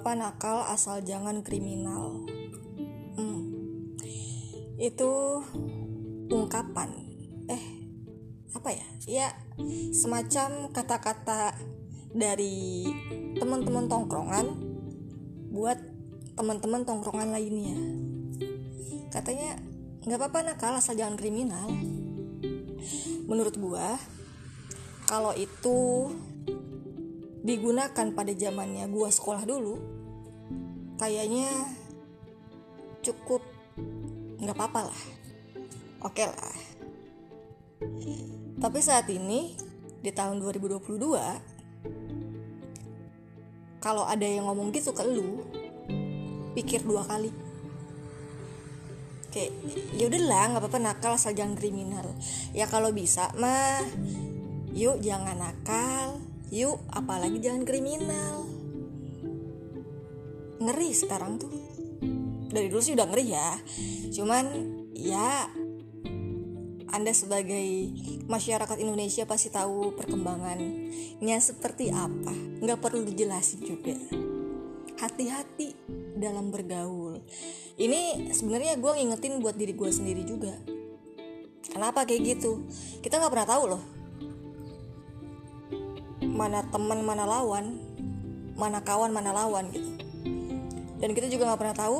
apa-apa nakal asal jangan kriminal. Hmm. Itu ungkapan. Eh, apa ya? Ya, semacam kata-kata dari teman-teman tongkrongan buat teman-teman tongkrongan lainnya. Katanya nggak apa-apa nakal asal jangan kriminal. Menurut gua, kalau itu digunakan pada zamannya gua sekolah dulu kayaknya cukup nggak apa-apa lah. Oke lah. Tapi saat ini di tahun 2022 kalau ada yang ngomong gitu ke lu pikir dua kali. Kayak ya udahlah nggak apa-apa nakal asal jangan kriminal. Ya kalau bisa mah yuk jangan nakal yuk apalagi jangan kriminal. Ngeri sekarang tuh. Dari dulu sih udah ngeri ya. Cuman ya anda sebagai masyarakat Indonesia pasti tahu perkembangannya seperti apa. Nggak perlu dijelasin juga. Hati-hati dalam bergaul. Ini sebenarnya gue ngingetin buat diri gue sendiri juga. Kenapa kayak gitu? Kita nggak pernah tahu loh mana teman mana lawan mana kawan mana lawan gitu. Dan kita juga nggak pernah tahu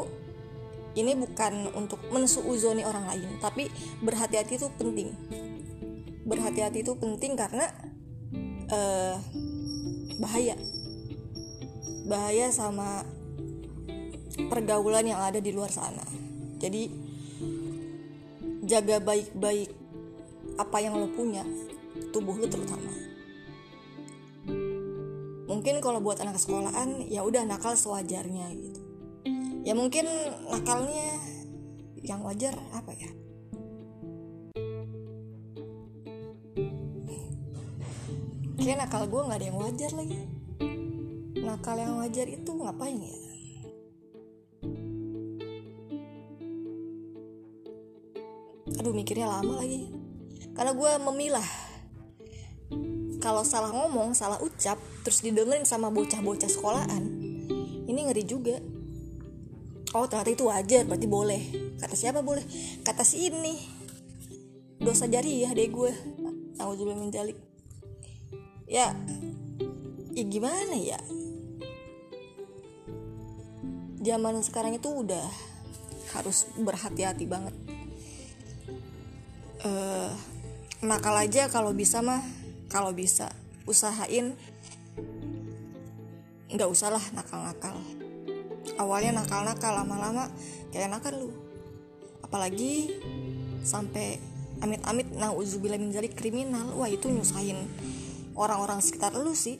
ini bukan untuk mensuuzoni orang lain tapi berhati-hati itu penting. Berhati-hati itu penting karena uh, bahaya. Bahaya sama pergaulan yang ada di luar sana. Jadi jaga baik-baik apa yang lo punya tubuh lo terutama mungkin kalau buat anak sekolahan ya udah nakal sewajarnya gitu. Ya mungkin nakalnya yang wajar apa ya? Kayak nakal gue nggak ada yang wajar lagi. Nakal yang wajar itu ngapain ya? Aduh mikirnya lama lagi. Karena gue memilah. Kalau salah ngomong salah ucap terus didengerin sama bocah-bocah sekolahan ini ngeri juga. Oh ternyata itu wajar berarti boleh. Kata siapa boleh? Kata si ini. Dosa jari ya deh gue. Tahu juga menjalik. Ya ya gimana ya? Zaman sekarang itu udah harus berhati-hati banget. Uh, nakal aja kalau bisa mah kalau bisa usahain nggak usah lah nakal-nakal. Awalnya nakal-nakal lama-lama kayak nakal lu. Apalagi sampai amit-amit nah uzubillah min kriminal wah itu nyusahin orang-orang sekitar lu sih.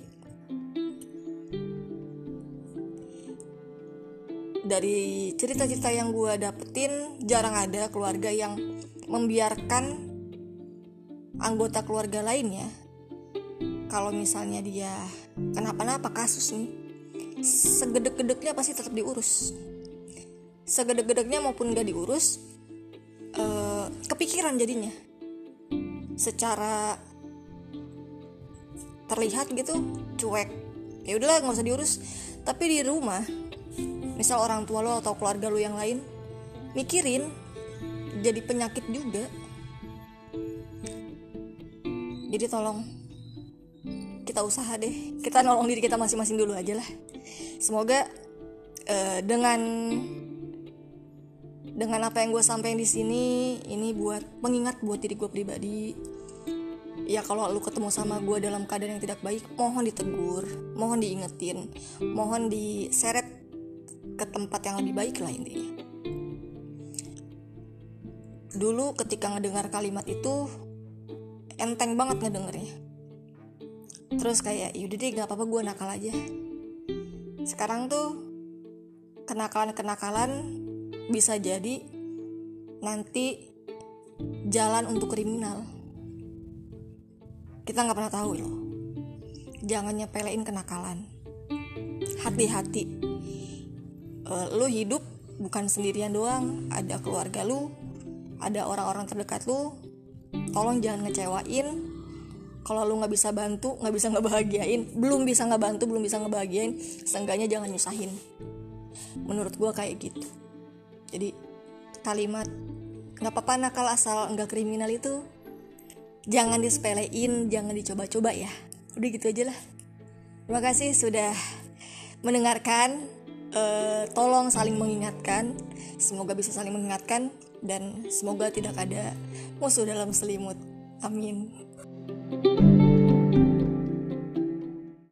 Dari cerita-cerita yang gue dapetin jarang ada keluarga yang membiarkan anggota keluarga lainnya kalau misalnya dia kenapa-napa kasus nih segedek-gedeknya pasti tetap diurus. Segedek-gedeknya maupun gak diurus uh, kepikiran jadinya. Secara terlihat gitu cuek. Ya udahlah nggak usah diurus. Tapi di rumah misal orang tua lo atau keluarga lo yang lain mikirin jadi penyakit juga. Jadi tolong kita usaha deh. Kita nolong diri kita masing-masing dulu aja lah. Semoga uh, dengan dengan apa yang gue sampaikan di sini ini buat mengingat buat diri gue pribadi. Ya kalau lu ketemu sama gue dalam keadaan yang tidak baik mohon ditegur mohon diingetin mohon diseret ke tempat yang lebih baik lah intinya. Dulu ketika ngedengar kalimat itu enteng banget ngedengernya terus kayak yaudah deh gak apa-apa gue nakal aja. Sekarang tuh kenakalan-kenakalan bisa jadi nanti jalan untuk kriminal. Kita nggak pernah tahu loh. Jangan nyepelein kenakalan. Hati-hati. Uh, lu hidup bukan sendirian doang. Ada keluarga lu ada orang-orang terdekat lu. Tolong jangan ngecewain kalau lu nggak bisa bantu nggak bisa ngebahagiain belum bisa nggak bantu belum bisa ngebahagiain seenggaknya jangan nyusahin. Menurut gue kayak gitu. Jadi kalimat nggak apa-apa nakal asal nggak kriminal itu jangan disepelein jangan dicoba-coba ya. Udah gitu aja lah. Terima kasih sudah mendengarkan uh, tolong saling mengingatkan. Semoga bisa saling mengingatkan dan semoga tidak ada musuh dalam selimut. Amin Música